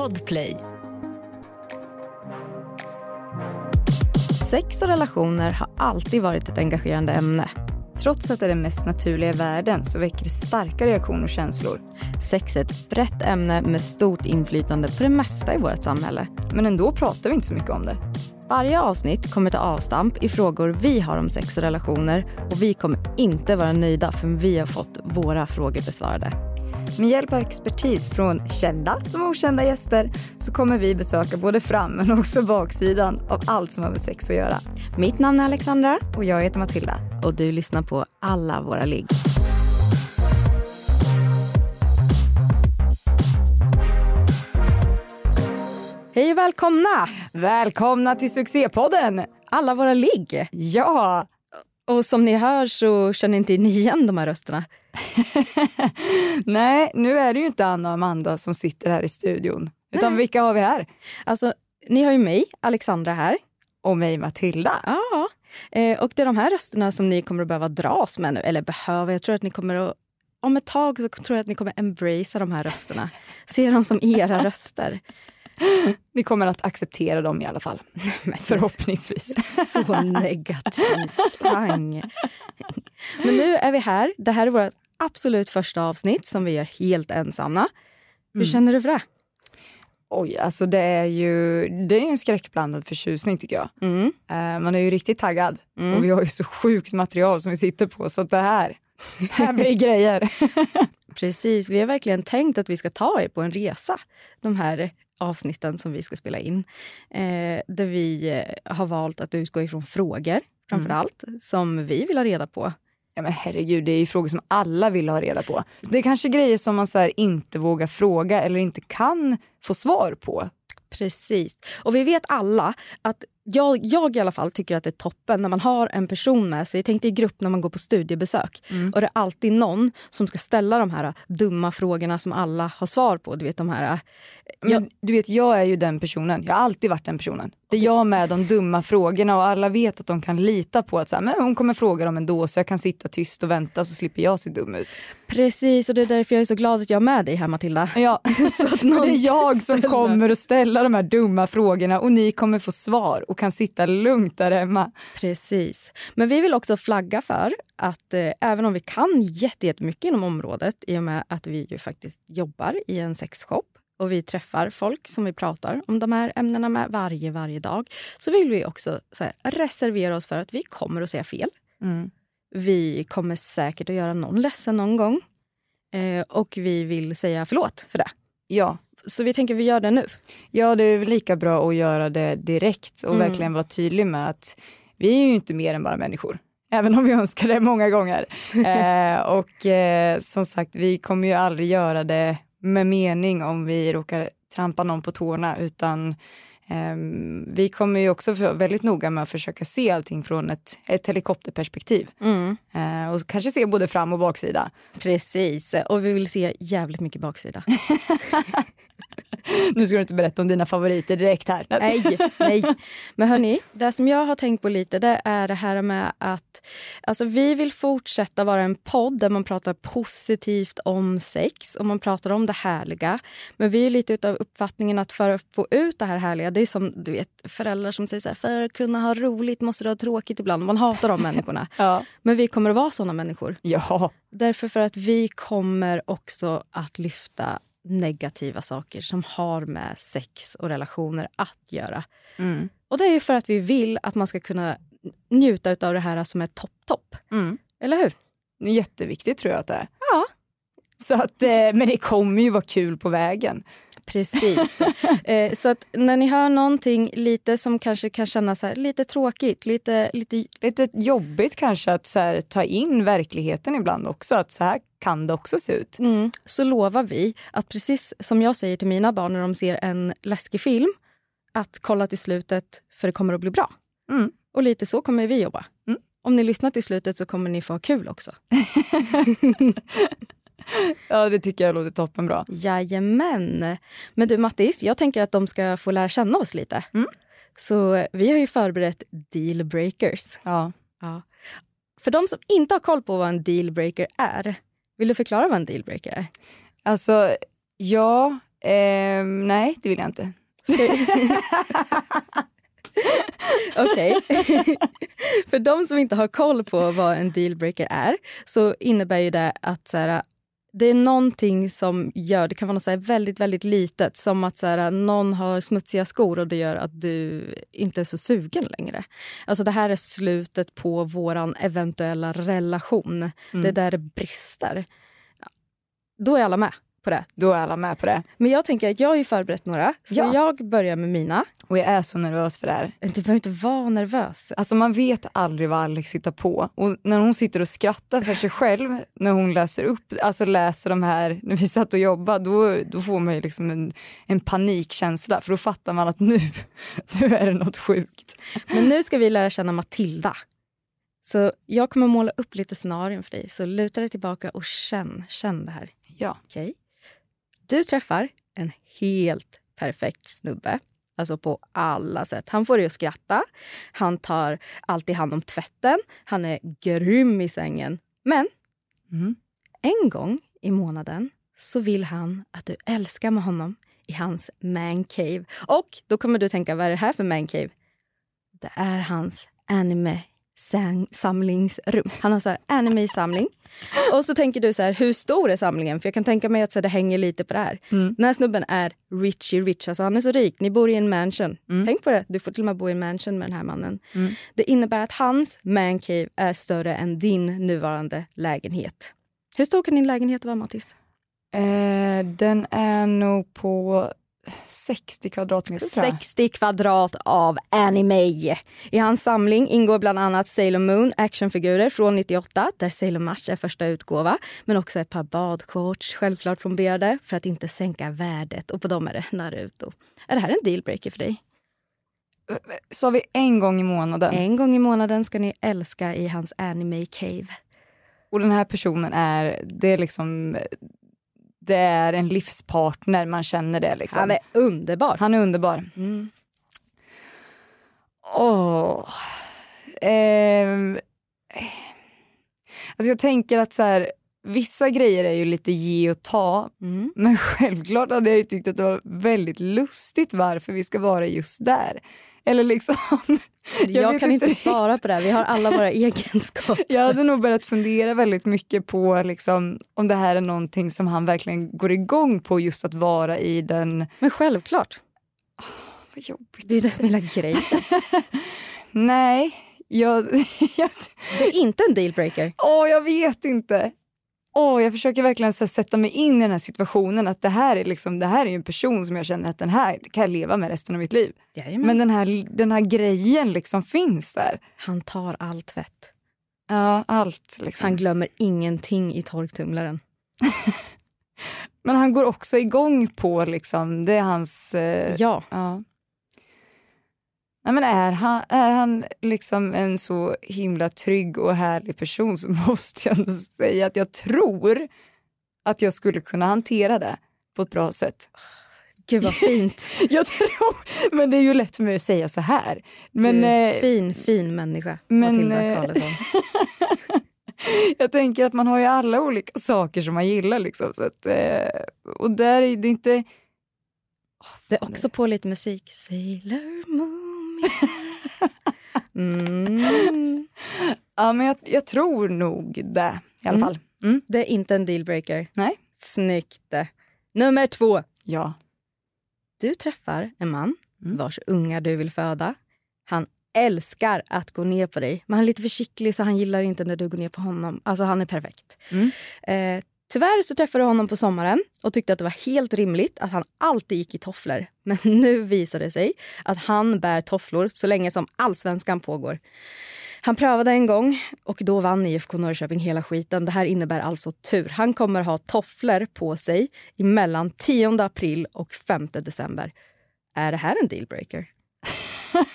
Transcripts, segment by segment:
Podplay. Sex och relationer har alltid varit ett engagerande ämne. Trots att det är den mest naturliga i världen så väcker det starka reaktioner och känslor. Sex är ett brett ämne med stort inflytande på det mesta i vårt samhälle. Men ändå pratar vi inte så mycket om det. Varje avsnitt kommer ta avstamp i frågor vi har om sex och relationer och vi kommer inte vara nöjda förrän vi har fått våra frågor besvarade. Med hjälp av expertis från kända som okända gäster så kommer vi besöka både fram men också baksidan av allt som har med sex att göra. Mitt namn är Alexandra Och jag heter Matilda. och du lyssnar på alla våra ligg. Hej och välkomna! Välkomna till succépodden! Alla våra ligg. Ja, Och som ni hör så känner inte ni igen de här rösterna. nej nu är det ju inte Anna och Amanda som sitter här i studion. Utan Nej. vilka har vi här? Alltså, ni har ju mig, Alexandra här. Och mig Matilda. Ja. Eh, och det är de här rösterna som ni kommer att behöva dras med nu. Eller behöva, jag tror att ni kommer att... Om ett tag så tror jag att ni kommer embracea de här rösterna. Se dem som era röster. Ni kommer att acceptera dem i alla fall. Förhoppningsvis. Så negativ klang. Men nu är vi här. Det här är vårt absolut första avsnitt som vi gör helt ensamma. Hur känner du för det? Oj, alltså det är ju det är en skräckblandad förtjusning tycker jag. Mm. Eh, man är ju riktigt taggad och vi har ju så sjukt material som vi sitter på så det här, det här blir grejer. Precis, vi har verkligen tänkt att vi ska ta er på en resa. De här avsnitten som vi ska spela in. Eh, där vi eh, har valt att utgå ifrån frågor, framför allt, som vi vill ha reda på. Ja men herregud, det är ju frågor som alla vill ha reda på. Det är kanske grejer som man så inte vågar fråga eller inte kan få svar på. Precis. Och vi vet alla att jag, jag i alla fall tycker att det är toppen när man har en person med sig. Tänk dig i grupp när man går på studiebesök. Och det är alltid någon som ska ställa de här dumma frågorna som alla har svar på. Du vet de här... Men, du vet, jag är ju den personen. Jag har alltid varit den personen. Det är jag med de dumma frågorna och alla vet att de kan lita på att så här, men hon kommer fråga dem ändå så jag kan sitta tyst och vänta så slipper jag se dum ut. Precis, och det är därför jag är så glad att jag är med dig här Matilda. Ja, för det är jag som kommer att ställa de här dumma frågorna och ni kommer få svar och kan sitta lugnt där hemma. Precis. Men vi vill också flagga för att eh, även om vi kan jätte- jättemycket inom området i och med att vi ju faktiskt jobbar i en sexshop och vi träffar folk som vi pratar om de här ämnena med varje, varje dag så vill vi också så här, reservera oss för att vi kommer att säga fel. Mm. Vi kommer säkert att göra någon ledsen någon gång. Eh, och vi vill säga förlåt för det. Ja. Så vi tänker vi gör det nu. ja, det är lika bra att göra det direkt och Mm. verkligen vara tydlig med att vi är ju inte mer än bara människor. Även om vi önskar det många gånger. eh, och eh, som sagt, vi kommer ju aldrig göra det med mening om vi råkar trampa någon på tårna utan ehm, vi kommer ju också vara väldigt noga med att försöka se allting från ett, ett helikopterperspektiv. Eh, och kanske se både fram och baksida. Precis, och vi vill se jävligt mycket baksida. Nu ska du inte berätta om dina favoriter direkt här. Nej, nej. Men hörni, det som jag har tänkt på lite det är det här med att alltså, vi vill fortsätta vara en podd där man pratar positivt om sex och man pratar om det härliga. Men vi är lite utav uppfattningen att för att få ut det här härliga, det är som du vet föräldrar som säger så här, för att kunna ha roligt måste du ha tråkigt ibland. Man hatar de människorna. Ja. Men vi kommer att vara såna människor. ja, Därför för att vi kommer också att lyfta negativa saker som har med sex och relationer att göra. Mm. Och det är ju för att vi vill att man ska kunna njuta av det här som är topp-topp. Mm. Eller hur? Jätteviktigt tror jag att det är. Så att, eh, men det kommer ju vara kul på vägen. Precis. eh, så att när ni hör någonting lite som kanske kan kännas så här, lite tråkigt, lite, lite Lite jobbigt kanske att här, ta in verkligheten ibland också. Att så här kan det också se ut. mm, så lovar vi att precis som jag säger till mina barn när de ser en läskig film, att kolla till slutet för det kommer att bli bra. Mm. Och lite så kommer vi jobba. Mm. Om ni lyssnar till slutet så kommer ni få ha kul också. Ja det tycker jag låter toppenbra. Jajamän. Men du Mattis, jag tänker att de ska få lära känna oss lite. Mm. Så vi har ju förberett dealbreakers. Ja. Ja. För de som inte har koll på vad en dealbreaker är, vill du förklara vad en dealbreaker är? Alltså ja, Eh, nej, det vill jag inte. Okej. För de som inte har koll på vad en dealbreaker är så innebär ju det att så här, det är någonting som gör, det kan vara något så väldigt, väldigt litet som att så här, någon har smutsiga skor och det gör att du inte är så sugen längre. Alltså det här är slutet på vår eventuella relation. Mm. Det är där det brister. Då är alla med på det. Då är alla med på det. Men jag tänker att jag har ju förberett några, så ja. jag börjar med mina. Och jag är så nervös för det här. Du behöver inte vara nervös. Alltså man vet aldrig vad Alex hittar på. Och när hon sitter och skrattar för sig själv när hon läser upp, alltså läser de här, när vi satt och jobbade, då, då får man ju liksom en, en panikkänsla för då fattar man att nu, nu är det något sjukt. Men nu ska vi lära känna Matilda. Så jag kommer måla upp lite scenarion för dig, så luta dig tillbaka och känn, känn det här. Ja. Okay. Du träffar en helt perfekt snubbe. Alltså på alla sätt. Han får dig att skratta, han tar alltid hand om tvätten, han är grym i sängen. Men mm. en gång i månaden så vill han att du älskar med honom i hans mancave. Och då kommer du tänka, vad är det här för mancave? Det är hans anime samlingsrum. Han har så anime-samling. Och så tänker du så här, hur stor är samlingen? För jag kan tänka mig att så här, det hänger lite på det här. Mm. Den här snubben är richie rich, alltså han är så rik. Ni bor i en mansion. Mm. Tänk på det, du får till och med bo i en mansion med den här mannen. Mm. Det innebär att hans mancave är större än din nuvarande lägenhet. Hur stor kan din lägenhet vara Mattis? Eh, den är nog på 60 kvadratmeter 60 kvadrat av anime. I hans samling ingår bland annat Sailor Moon actionfigurer från 98 där Sailor Mars är första utgåva. Men också ett par badshorts, självklart plomberade för att inte sänka värdet. Och på dem är det Naruto. Är det här en dealbreaker för dig? Sa vi en gång i månaden? En gång i månaden ska ni älska i hans anime cave. Och den här personen är, det är liksom det är en livspartner, man känner det. Liksom. Han är underbar. Han är underbar. Mm. Oh. Eh. Alltså jag tänker att så här, vissa grejer är ju lite ge och ta. Mm. Men självklart hade jag tyckt att det var väldigt lustigt varför vi ska vara just där. Eller liksom... Jag, jag kan inte riktigt. svara på det, vi har alla våra egenskaper. Jag hade nog börjat fundera väldigt mycket på liksom, om det här är någonting som han verkligen går igång på just att vara i den... Men självklart. Oh, vad jobbigt. Det är det som är hela grejen. Nej, jag, jag... Det är inte en dealbreaker. Åh, oh, jag vet inte oh, jag försöker verkligen så sätta mig in i den här situationen. Att det här är liksom, det här är en person som jag känner att den här kan jag leva med resten av mitt liv. Jajamän. Men den här, den här grejen liksom finns där. Han tar all tvätt. Ja, allt. Liksom. Han glömmer ingenting i torktumlaren. Men han går också igång på, liksom, det är hans... Eh, ja. ja. Nej, men är han, är han liksom en så himla trygg och härlig person så måste jag ändå säga att jag tror att jag skulle kunna hantera det på ett bra sätt. Gud vad fint. jag tror, men det är ju lätt för mig att säga så här. Men, du är eh, fin, fin människa, men, Matilda eh, Karlsson. jag tänker att man har ju alla olika saker som man gillar. Liksom, så att, eh, och där är det inte... det är också på lite musik. Sailor Moon Mm. Ja, men jag, jag, tror nog det i alla mm. fall. Mm. Det är inte en dealbreaker. Nej. Snyggt. Nummer två. Ja. Du träffar en man mm. vars unga du vill föda. Han älskar att gå ner på dig. Men han är lite försiktig så han gillar inte när du går ner på honom. Alltså han är perfekt. Mm. Eh, Tyvärr så träffade du honom på sommaren och tyckte att det var helt rimligt att han alltid gick i tofflor. Men nu visar det sig att han bär tofflor så länge som allsvenskan pågår. Han prövade en gång och då vann IFK Norrköping hela skiten. Det här innebär alltså tur. Han kommer ha tofflor på sig mellan 10 april och 5 december. Är det här en dealbreaker?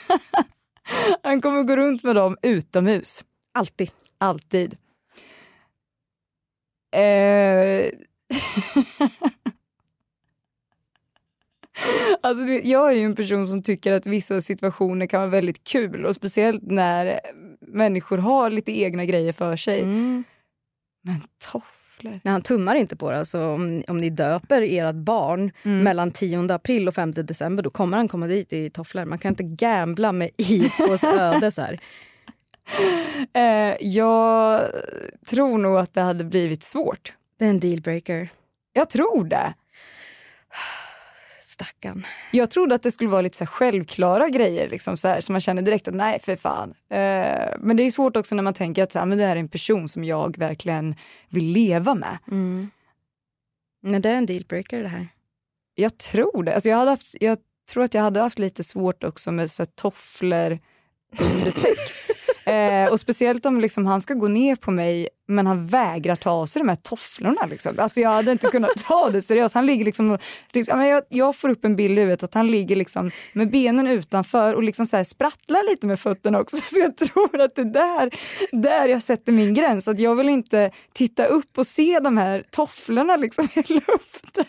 han kommer gå runt med dem utomhus. Alltid. Alltid. Eh... alltså, jag är ju en person som tycker att vissa situationer kan vara väldigt kul och speciellt när människor har lite egna grejer för sig. Mm. Men toff tofflor. Nej, han tummar inte på det. Alltså, om, om ni döper ert barn Mm. mellan 10 april och 5 december då kommer han komma dit i tofflor. Man kan inte gambla med IFKs öde så här. Eh, jag tror nog att det hade blivit svårt. Det är en dealbreaker. Jag tror det. Stackarn. Jag trodde att det skulle vara lite så självklara grejer liksom så här, så man känner direkt att nej för fan. Eh, men det är svårt också när man tänker att så här, men det här är en person som jag verkligen vill leva med. Mm. Men det är en dealbreaker det här. Jag tror det. Alltså jag, hade haft, jag tror att jag hade haft lite svårt också med så här, tofflor under sex. eh, och speciellt om liksom, han ska gå ner på mig men han vägrar ta av sig de här tofflorna. Liksom. Alltså, jag hade inte kunnat ta det seriöst. Han ligger liksom, liksom, jag, jag får upp en bild i huvudet att han ligger liksom med benen utanför och liksom så här sprattlar lite med fötterna också. Så jag tror att det är där, där jag sätter min gräns. Att jag vill inte titta upp och se de här tofflorna liksom i luften.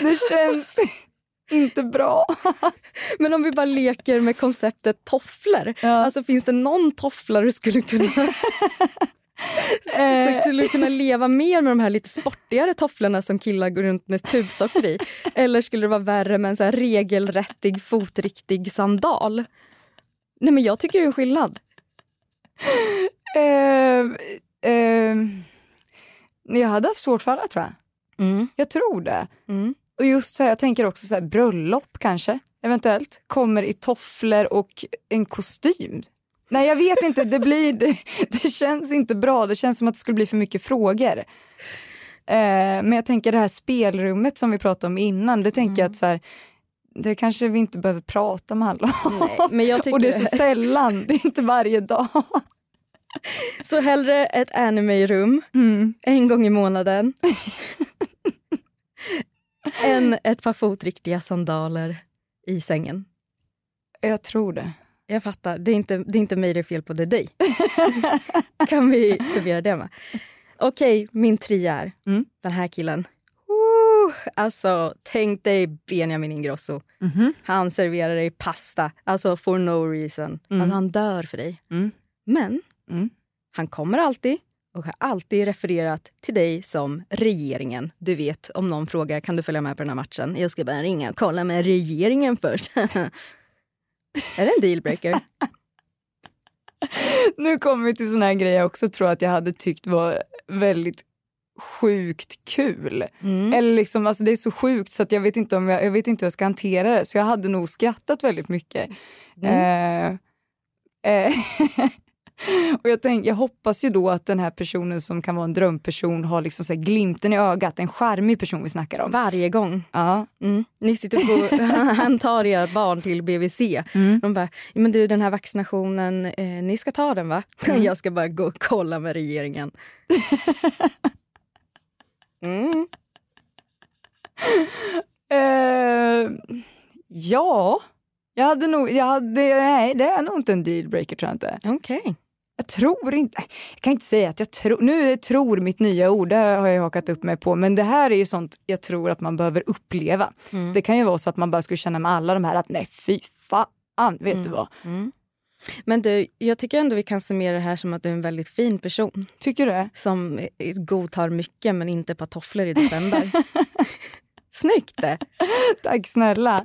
Det känns inte bra. Men om vi bara leker med konceptet tofflor. Ja. Alltså finns det någon toffla du skulle kunna, Eh, skulle du kunna leva mer med de här lite sportigare tofflorna som killar går runt med tubsocker i? Eller skulle det vara värre med en så här regelrättig fotriktig sandal? Nej men jag tycker det är en skillnad. eh, eh, jag hade haft svårt för alla tror jag. Mm. Jag tror det. Mm. Och just så här, jag tänker också så här, bröllop kanske, eventuellt. Kommer i tofflor och en kostym. Nej jag vet inte, det, blir, det, det känns inte bra. Det känns som att det skulle bli för mycket frågor. Eh, men jag tänker det här spelrummet som vi pratade om innan, det tänker jag att så här, det kanske vi inte behöver prata med alla om. Nej, men jag tycker Och det är så sällan, det är inte varje dag. så hellre ett anime-rum en gång i månaden än ett par fotriktiga sandaler i sängen. Jag tror det. Jag fattar. Det är inte, det är inte mig det är fel på, det är dig. kan vi summera det med? Okej, min trea är Mm. den här killen. Uh, alltså, tänk dig Benjamin Ingrosso. Han serverar dig pasta, alltså for no reason. Alltså, han dör för dig. Mm. Men Mm. han kommer alltid och har alltid refererat till dig som regeringen. Du vet, om någon frågar kan du följa med på den här matchen? Jag ska bara ringa och kolla med regeringen först. är det en dealbreaker? Nu kommer vi till såna här grejer jag också tror att jag hade tyckt var väldigt sjukt kul. Mm. Eller liksom, alltså det är så sjukt så att jag vet inte om jag, jag vet inte hur jag ska hantera det. Så jag hade nog skrattat väldigt mycket. Mm. Eh, eh, och jag, tänk, jag hoppas ju då att den här personen som kan vara en drömperson har liksom så glimten i ögat, en charmig person vi snackar om. Varje gång. Ja. Mm. Ni sitter på, han tar era barn till BVC. Mm. De bara, "Ja, men du den här vaccinationen, eh, ni ska ta den va? Jag ska bara gå och kolla med regeringen. Mm. Eh, ja, jag hade nog, jag hade, nej det är nog inte en dealbreaker tror jag inte. Okej. Jag tror inte, jag kan inte säga att jag tror, nu är tror mitt nya ord, det har jag hakat upp mig på, men det här är ju sånt jag tror att man behöver uppleva. Det kan ju vara så att man bara skulle känna med alla de här att nej fy fan, vet du vad? Men du, jag tycker ändå vi kan summera det här som att du är en väldigt fin person. Tycker du det? Som godtar mycket men inte ett par tofflor i december. Snyggt det! Tack snälla.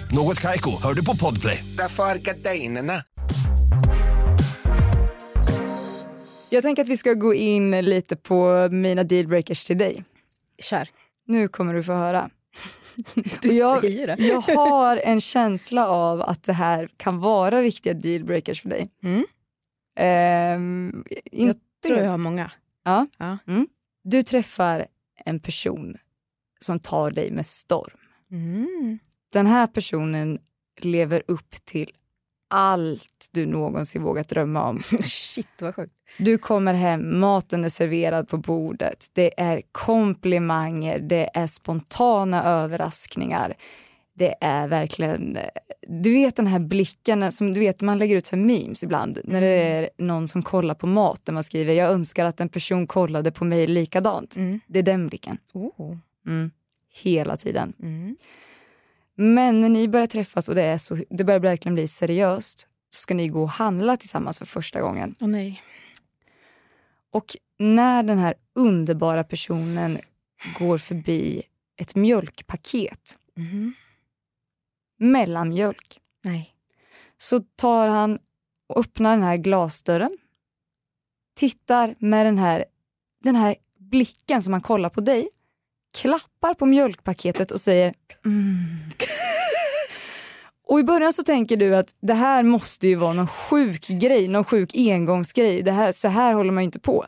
Något Kaiko, hör du på Podplay. Därför är gardinerna. Jag tänker att vi ska gå in lite på mina dealbreakers till dig. Kör. Nu kommer du få höra. Du jag, säger det. jag har en känsla av att det här kan vara riktiga dealbreakers för dig. Mm. Ehm, Jag inte tror jag har många. Ja. Ja. Mm. Du träffar en person som tar dig med storm. Mm. Den här personen lever upp till allt du någonsin vågat drömma om. Shit vad sjukt. Du kommer hem, maten är serverad på bordet. Det är komplimanger, det är spontana överraskningar. Det är verkligen... Du vet den här blicken som du vet man lägger ut så memes ibland när det är någon som kollar på mat där man skriver jag önskar att en person kollade på mig likadant. Det är den blicken. Oh. Mm. Hela tiden. Mm. Men när ni börjar träffas och det, är så, det börjar verkligen bli seriöst så ska ni gå och handla tillsammans för första gången. Åh nej. Och när den här underbara personen går förbi ett mjölkpaket, Mhm. mellanmjölk, Nej. så tar han och öppnar den här glasdörren, tittar med den här, den här blicken som han kollar på dig, klappar på mjölkpaketet och säger mm. Och i början så tänker du att det här måste ju vara någon sjuk grej, någon sjuk engångsgrej. Det här, så här håller man ju inte på.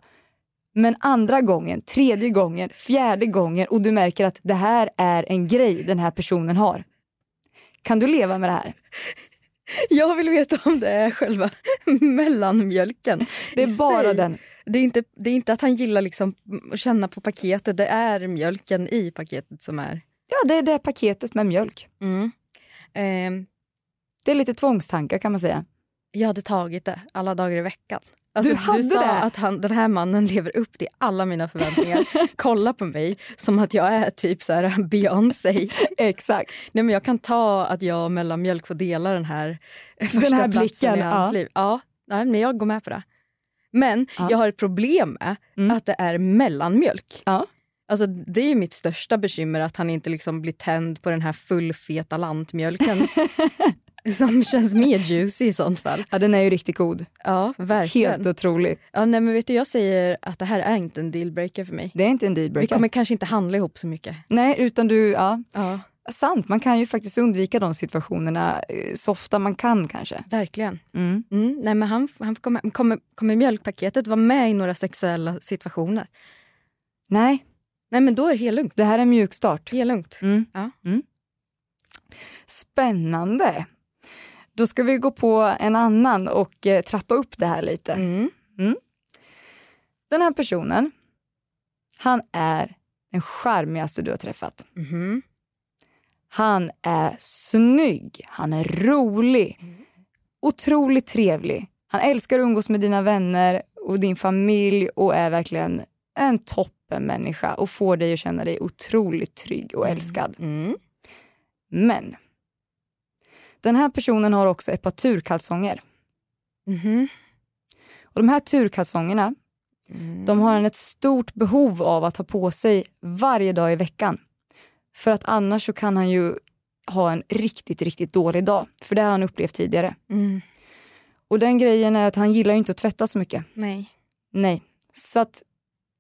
Men andra gången, tredje gången, fjärde gången och du märker att det här är en grej den här personen har. Kan du leva med det här? Jag vill veta om det är själva mellanmjölken. Det är bara sig. den. Det är, inte, det är inte att han gillar liksom att känna på paketet, det är mjölken i paketet som är... Ja, det är det paketet med mjölk. Ehm, Det är lite tvångstankar kan man säga. jag hade tagit det alla dagar i veckan. Alltså, Du hade sa det? att han, den här mannen lever upp till alla mina förväntningar. Kolla på mig som att jag är typ så här Beyoncé. Exakt. Nej, men jag kan ta att jag och mellanmjölk får dela den här första här platsen blicken, i hans ja. liv. Ja, nej, men jag går med på det. Men Ja. jag har ett problem med Mm. att det är mellanmjölk. Ja. Alltså, det är ju mitt största bekymmer att han inte liksom blir tänd på den här fullfeta lantmjölken. som känns mer juicy i sånt fall. ja, den är ju riktigt god. Ja, verkligen. Helt otrolig. Ja, nej, men vet du, jag säger att det här är inte en dealbreaker för mig. Det är inte en Vi dealbreaker. kommer kanske inte handla ihop så mycket. Nej, utan du, ja, Ja, sant. Man kan ju faktiskt undvika de situationerna eh, så ofta man kan kanske. verkligen. Mm. Mm, nej, men han, han kommer, kommer, kommer mjölkpaketet vara med i några sexuella situationer? Nej, Nej, men då är det helt lugnt. det här är en mjuk start. Helt lugnt. Mm. Ja. Spännande. Då ska vi gå på en annan och eh, trappa upp det här lite. Mm. Den här personen, han är den charmigaste du har träffat. Mhm. Han är snygg, han är rolig, otroligt trevlig. Han älskar att umgås med dina vänner och din familj och är verkligen en toppenmänniska och får dig att känna dig otroligt trygg och älskad. Mm. Men den här personen har också ett par turkalsonger. Mhm. Och de här turkalsongerna, Mm. de har han ett stort behov av att ha på sig varje dag i veckan. För att annars så kan han ju ha en riktigt, riktigt dålig dag. För det har han upplevt tidigare. Mm. Och den grejen är att han gillar inte att tvätta så mycket. Nej. Nej. Så att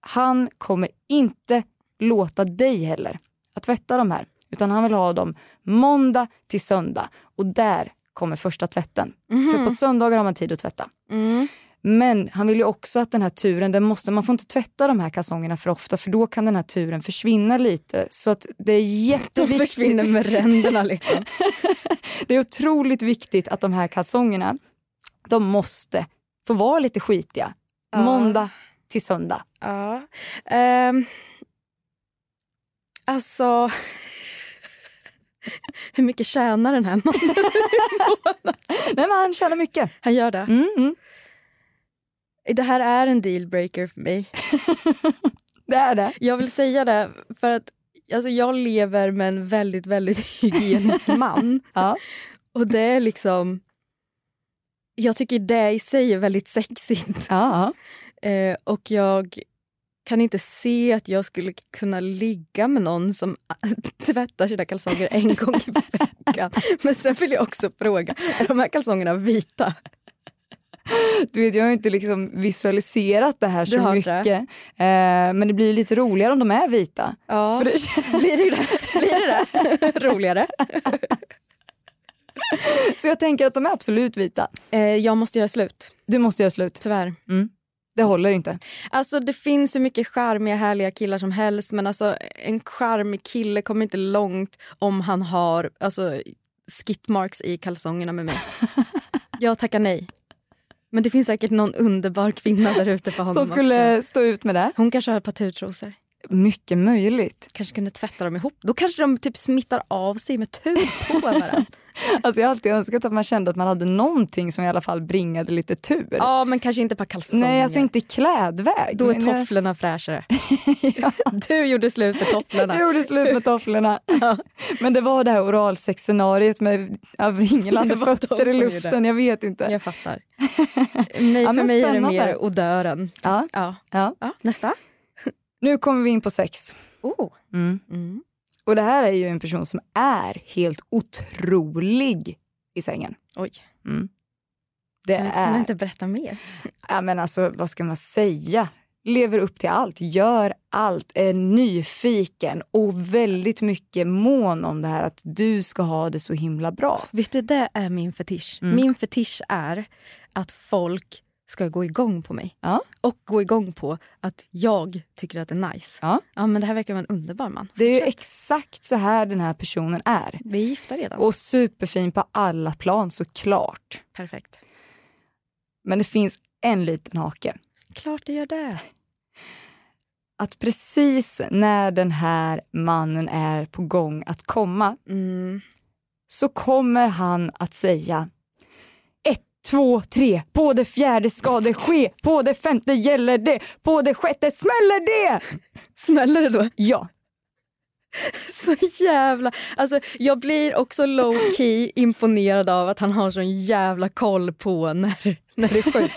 han kommer inte låta dig heller att tvätta de här. Utan han vill ha dem måndag till söndag. Och där kommer första tvätten. För på söndagar har man tid att tvätta. Mm. Men han vill ju också att den här turen, den måste, man får inte tvätta de här kalsongerna för ofta för då kan den här turen försvinna lite. Så att det är De jätteviktigt. försvinner med ränderna liksom. Det är otroligt viktigt att de här kalsongerna, de måste få vara lite skitiga. Ja. Måndag till söndag. Ja. Ehm. Alltså... Hur mycket tjänar den här mannen? Nej men han tjänar mycket. Han gör det. Mm, mm. Det här är en dealbreaker för mig. Det är det. Jag vill säga det för att alltså, jag lever med en väldigt, väldigt hygienisk man. Ja. Och det är liksom... Jag tycker det i sig är väldigt sexigt. Ja. Eh, och jag kan inte se att jag skulle kunna ligga med någon som tvättar sina kalsonger en gång i veckan. Men sen vill jag också fråga, är de här kalsongerna vita? Du vet, jag har inte liksom visualiserat det här Du så mycket. Eh, men det blir lite roligare om de är vita. Ja, För det, blir det det? Blir det, det? Roligare. så jag tänker att de är absolut vita. Eh, jag måste göra slut, Du måste göra slut. tyvärr. Det håller inte. Alltså det finns hur mycket charmiga härliga killar som helst men alltså en charmig kille kommer inte långt om han har alltså, skitmarks i kalsongerna med mig. Jag tackar nej. Men det finns säkert någon underbar kvinna där ute för honom Som skulle också. stå ut med det. Hon kanske har ett par turtrosor. Mycket möjligt. Kanske kunde tvätta dem ihop. Då kanske de typ smittar av sig med tur på varandra. Alltså jag har alltid önskat att man kände att man hade någonting som i alla fall bringade lite tur. ja, men kanske inte par kalsonger. Nej, alltså inte i klädväg. Då är eh, tofflorna fräschare. Du gjorde slut med tofflorna. Jag gjorde slut med tofflorna. Men det var det här oralsexscenariot med ja, vinglande fötter i luften. Jag vet inte. Jag fattar. Nej, Ja, för mig är det mer odören. Ja, Ja. ja. Ja, nästa. Nu kommer vi in på sex. Oh. Mm. Mm. Och det här är ju en person som är helt otrolig i sängen. Oj, Mm. Det kan, kan är... du inte berätta mer? Ja, men alltså, vad ska man säga? Lever upp till allt, gör allt, är nyfiken och väldigt mycket mån om det här att du ska ha det så himla bra. Vet du, det är min fetisch. Mm. Min fetisch är att folk ska gå igång på mig. Ja. Och gå igång på att jag tycker att det är nice. Ja. Ja, men det här verkar vara en underbar man. Det är exakt så här den här personen är. Vi är gifta redan. Och superfin på alla plan såklart. Perfekt. Men det finns en liten hake. Klart det gör det. Att precis när den här mannen är på gång att komma Mm. så kommer han att säga två, tre, på det fjärde ska det ske, på det femte gäller det, på det sjätte smäller det! Smäller det då? Ja, Så jävla... Alltså, jag blir också low key imponerad av att han har sån jävla koll på när, när det skjuts.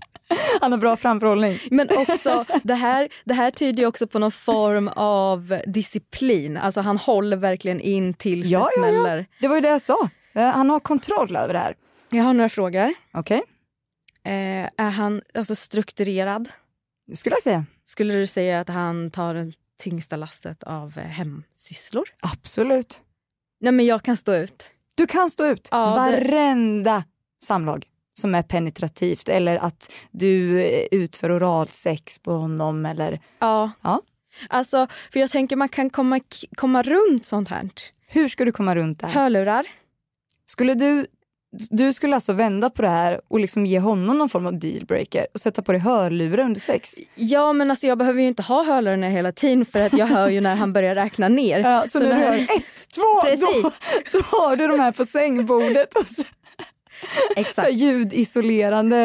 han har bra framförhållning. Men också, det här, det här tyder ju också på någon form av disciplin. Alltså han håller verkligen in tills Ja, det ja, ja. smäller. Det var ju det jag sa. Eh, Han har kontroll över det här. Jag har några frågor. Okej, Eh, är han alltså strukturerad? det skulle jag säga. Skulle du säga att han tar det tyngsta lastet av eh, hemsysslor? Absolut. Nej men jag kan stå ut. Du kan stå ut Ja, det- varenda samlag som är penetrativt eller att du eh, utför oralsex på honom eller Ja. Ja. Alltså, för jag tänker man kan komma, komma runt sånt här. hur ska du komma runt det här? Hörlurar. Skulle du, du skulle alltså vända på det här och liksom ge honom någon form av dealbreaker och sätta på dig hörlurar under sex? Ja men alltså jag behöver ju inte ha hörlurarna hela tiden för att jag hör ju när han börjar räkna ner. Ja, så, när du hör ett, två, Precis. Då, då har du de här på sängbordet och så, så Exakt. här ljudisolerande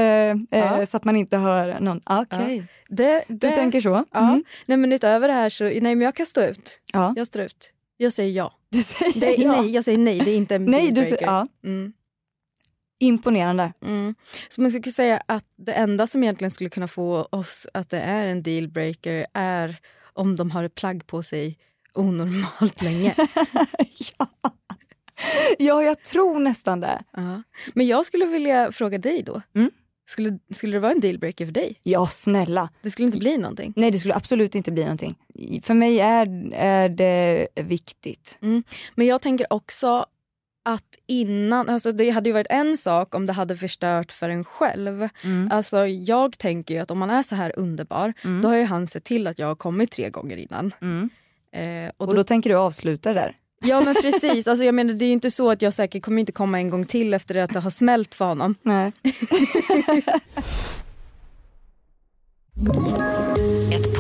eh, Ja. så att man inte hör någon. Ah, Okej, Det, du det, tänker så? Ja. Mm. Nej men utöver det här så, nej men jag kan stå ut. Ja. Jag står ut. Jag säger ja. Du säger Det är, ja. Nej, jag säger nej. Det är inte en Nej, du dealbreaker. säger, ja. Mm. Imponerande. Mm. Så man skulle säga att det enda som egentligen skulle kunna få oss att det är en dealbreaker är om de har ett plagg på sig onormalt länge. ja. ja, jag tror nästan det. Ja. Men jag skulle vilja fråga dig då. Mm. Skulle, skulle det vara en dealbreaker för dig? Ja, snälla. Det skulle inte bli någonting? Nej, det skulle absolut inte bli någonting. För mig är, är det viktigt. Men jag tänker också att innan, alltså det hade ju varit en sak om det hade förstört för en själv. Mm. Alltså jag tänker ju att om man är så här underbar, Mm. då har ju han sett till att jag har kommit tre gånger innan. Mm. Eh, och Och då, då tänker du avsluta det där? ja men precis, alltså jag menar det är ju inte så att jag säkert kommer inte komma en gång till efter att det har smält för honom. Nej.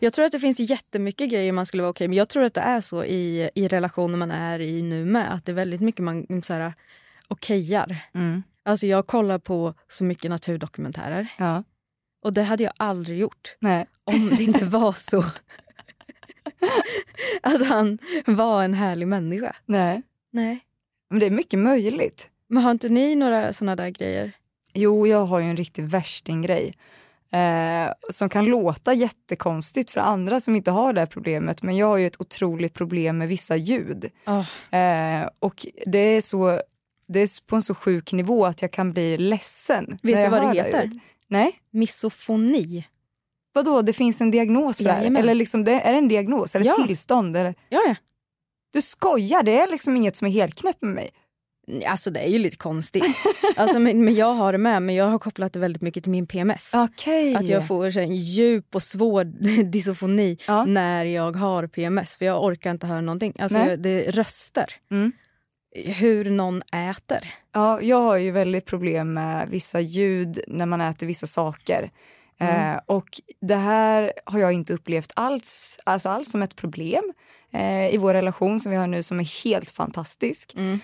Jag tror att det finns jättemycket grejer man skulle vara okej med. Jag tror att det är så i, i relationer man är i nu med. Att det är väldigt mycket man så här, okejar. Mm. Alltså jag kollar på så mycket naturdokumentärer. Ja. Och det hade jag aldrig gjort Nej. om det inte var så att han var en härlig människa. Nej. Nej. Men det är mycket möjligt. Men har inte ni några såna där grejer? Jo, jag har ju en riktig värstinggrej. Eh, som kan låta jättekonstigt för andra som inte har det här problemet. Men jag har ju ett otroligt problem med vissa ljud. Oh. Eh, och det är så det är på en så sjuk nivå att jag kan bli ledsen. Vet du vad det heter? ljudet. Nej. Misofoni. Vadå, det finns en diagnos för det? Jajamän. Eller liksom, det, är det en diagnos? Är det Ja. tillstånd? Eller? Ja, ja. Du skojar, det är liksom inget som är helt knäppt med mig. Alltså det är ju lite konstigt. alltså, men, men jag har det med, men jag har kopplat det väldigt mycket till min PMS. Okej. Att jag får så en djup och svår dysofoni Ja. när jag har PMS. För jag orkar inte höra någonting. Alltså jag, det röster. Mm. Hur någon äter. Ja, jag har ju väldigt problem med vissa ljud när man äter vissa saker. Mm. Eh, och det här har jag inte upplevt alls, alltså alls som ett problem eh, i vår relation som vi har nu som är helt fantastisk. Mm.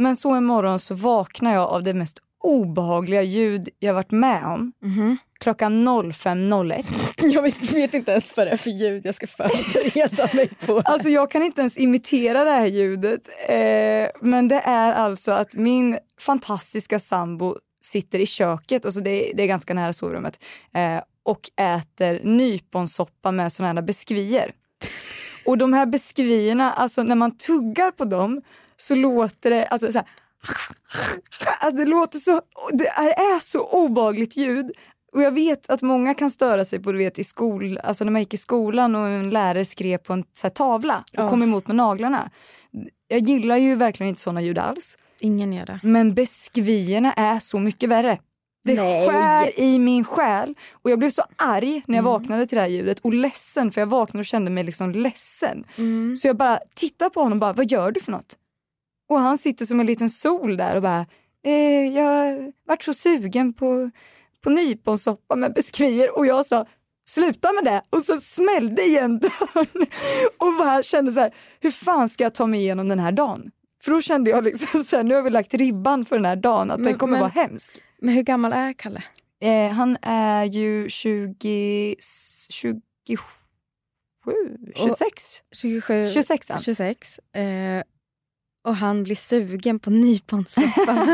Men så en morgon så vaknar jag av det mest obehagliga ljud jag varit med om. Mhm. Klockan 05.01. Jag vet, vet inte ens vad det är för ljud jag ska förbereda mig på. Alltså jag kan inte ens imitera det här ljudet. Eh, men det är alltså att min fantastiska sambo sitter i köket, alltså det, det är ganska nära sovrummet, eh, och äter nyponsoppa med såna här biskvier. Och de här biskvierna, alltså när man tuggar på dem så låter det, alltså så här, alltså det låter så, det är så obagligt ljud. Och jag vet att många kan störa sig på, du vet i skol, alltså när man gick i skolan och en lärare skrev på en här, tavla och Ja. kom emot med naglarna. Jag gillar ju verkligen inte såna ljud alls. Ingen gör det. Men beskvierna är så mycket värre. Det Nej. skär i min själ. Och jag blev så arg när jag Mm. vaknade till det här ljudet och ledsen för jag vaknade och kände mig liksom ledsen. Mm. Så jag bara tittar på honom och bara, vad gör du för något? Och han sitter som en liten sol där och bara, eh, jag vart så sugen på, på nyponsoppa med biskvier och jag sa, sluta med det! Och så smällde igen dörren och bara kände så här, hur fan ska jag ta mig igenom den här dagen? För då kände jag liksom så här, nu har vi lagt ribban för den här dagen, att den Men- kommer men- vara hemsk. Men hur gammal är Kalle? Eh, han är ju 20, 27, 26? 27? 26 är han. 26. Eh, och han blir sugen på nyponsoppa.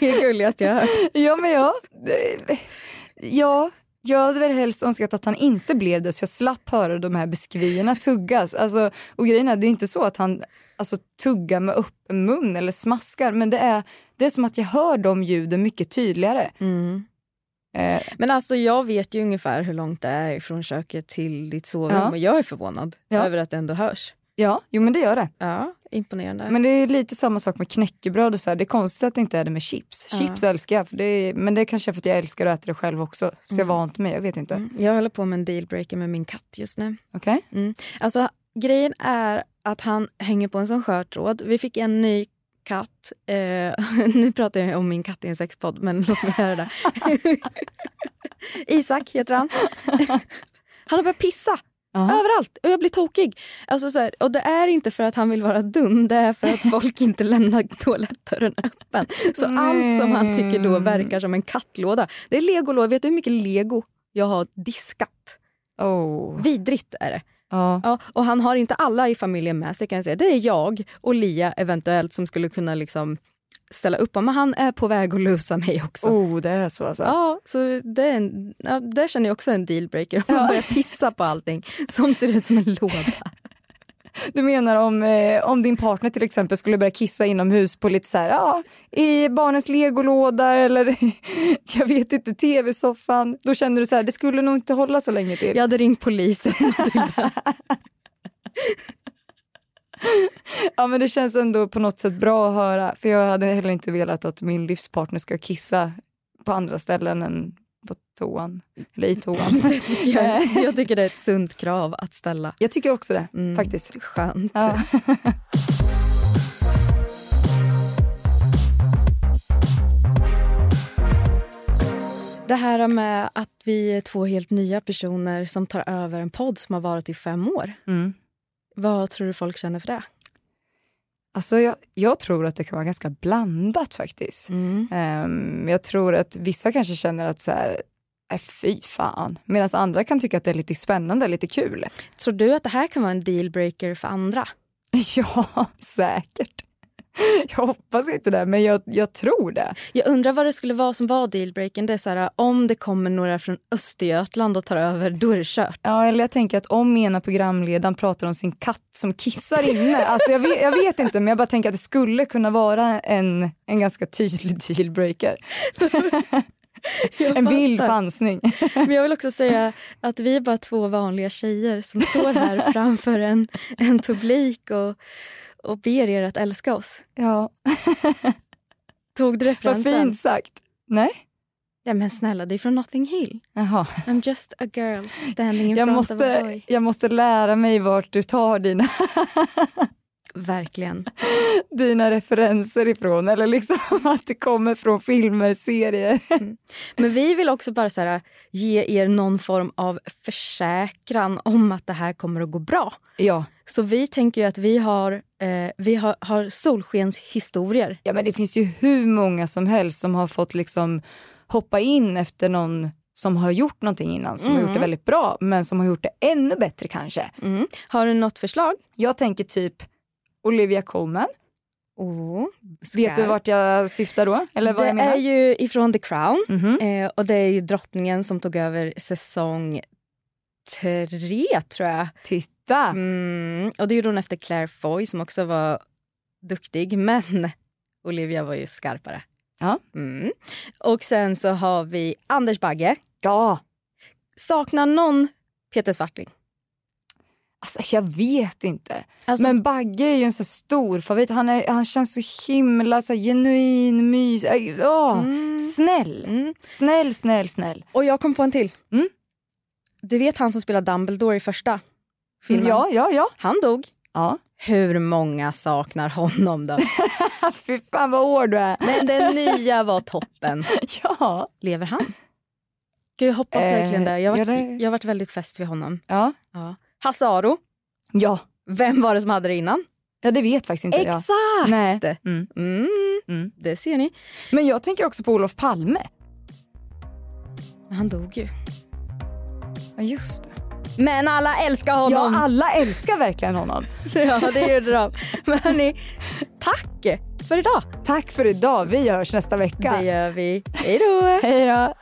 det är det gulligaste jag har hört. Ja men ja, ja, jag hade väl helst önskat att han inte blev det så jag slapp höra de här beskrivierna tuggas. Alltså, och grejen är, det är inte så att han alltså, tuggar med öppen mun eller smaskar men det är, det är som att jag hör de ljuden mycket tydligare. Eh, Men alltså jag vet ju ungefär hur långt det är från köket till ditt sovrum Ja. och jag är förvånad Ja. över att det ändå hörs. Ja, jo men det gör det. Ja, imponerande. Men det är lite samma sak med knäckebröd och så här. Det är konstigt att det inte är det med chips. Ja. Chips älskar jag, för det är, men det är kanske för att jag älskar att äta det själv också. Så jag Mm. vant mig, jag vet inte. Mm, jag håller på med en dealbreaker med min katt just nu. Okej? Alltså grejen är att han hänger på en sån skör tråd. Vi fick en ny katt. Eh, nu pratar jag om min katt i en sexpodd, men låt mig höra det. Isak heter han. Han har börjat pissa Aha. överallt och jag blir tokig. Alltså så här, och det är inte för att han vill vara dum, det är för att folk inte lämnar toalettdörren öppen. Så allt som han tycker då verkar som en kattlåda. Det är legolåda. Vet du hur mycket lego jag har diskat? Oh. Vidrigt är det. Ja. Ja, och han har inte alla i familjen med sig kan jag säga. Det är jag och Lia eventuellt som skulle kunna liksom ställa upp. Men han är på väg att lusa mig också. Oh, det är så alltså. Ja, så det, är en, ja, det känner jag också en dealbreaker. Om man börjar pissa på allting som ser ut som en låda. Du menar om, eh, om din partner till exempel skulle börja kissa inomhus på lite så här, ja, i barnens legolåda eller jag vet inte, tv-soffan. Då känner du så här, det skulle nog inte hålla så länge till. Jag hade ringt polisen. Ja men det känns ändå på något sätt bra att höra. För jag hade heller inte velat att min livspartner ska kissa på andra ställen än på toan. Eller i toan. Det tycker jag, jag tycker det är ett sunt krav att ställa. Jag tycker också det Mm. faktiskt. Skönt. Ja. Det här med att vi är två helt nya personer som tar över en podd som har varit i fem år. Mm. Vad tror du folk känner för det? Alltså jag, jag tror att det kan vara ganska blandat faktiskt. Mm. Ehm, jag tror att vissa kanske känner att så här, äh, fy fan. Medan andra kan tycka att det är lite spännande, lite kul. Tror du att det här kan vara en dealbreaker för andra? Ja, säkert. Jag hoppas inte det, men jag, jag tror det. Jag undrar vad det skulle vara som var dealbreaken. Det är så här, om det kommer några från Östergötland och tar över, då är det kört. Ja, eller jag tänker att om ena programledaren pratar om sin katt som kissar inne. Alltså jag, vet, jag vet inte, men jag bara tänker att det skulle kunna vara en, en ganska tydlig dealbreaker. en vild chansning. Men jag vill också säga att vi är bara två vanliga tjejer som står här framför en, en publik och, och ber er att älska oss. Ja, Tog du vad referensen? fint sagt. Nej? Ja, men snälla, det är från Notting Hill. Jaha. I'm just a girl standing in Jag front of a måste, boy. jag måste lära mig vart du tar dina, Verkligen. dina referenser ifrån. Eller liksom att det kommer från filmer, serier. Men vi vill också bara så här, ge er någon form av försäkran om att det här kommer att gå bra. Ja. Så vi tänker ju att vi har, eh, vi har, har solskenshistorier. ja, men det finns ju hur många som helst som har fått liksom hoppa in efter någon som har gjort någonting innan, som har gjort det väldigt bra, men som har gjort det ännu bättre kanske. Mm. Har du något förslag? Jag tänker typ Olivia Colman. Oh, Vet du vart jag syftar då? Eller vad det jag menar? är ju ifrån The Crown. Mhm. Eh, och det är ju drottningen som tog över säsong tre, tror jag. Titta! Mm, och det gjorde hon efter Claire Foy som också var duktig. Men Olivia var ju skarpare. Ja. Mm. Och sen så har vi Anders Bagge. Ja, Saknar någon Peter Swartling? alltså jag vet inte. Alltså- Men Bagge är ju en så stor favorit. Han, är, han känns så himla så här, genuin, mys. äh, åh, Snäll. Mm. Snäll, snäll, snäll. Och jag kom på en till. Mm. Du vet han som spelar Dumbledore i första filmen? Ja, ja, ja. Han dog. ja. Hur många saknar honom då? Fy fan vad hård du är. Men den nya var toppen. Ja. Lever han? Gud, jag hoppas Eh, verkligen det. Jag har ja, varit, det- jag har varit väldigt fäst vid honom. Ja. Ja. Hasse Aro, Ja. vem var det som hade det innan? ja, det vet faktiskt inte jag. Exakt! Mm. Mm, Mm. det ser ni. Men jag tänker också på Olof Palme. Han dog ju. Ja, just det. Men alla älskar honom. Ja, alla älskar verkligen honom. Ja, det gjorde de. Men hörni, tack för idag. Tack för idag. Vi hörs nästa vecka. Det gör vi. Hej då! Hej då.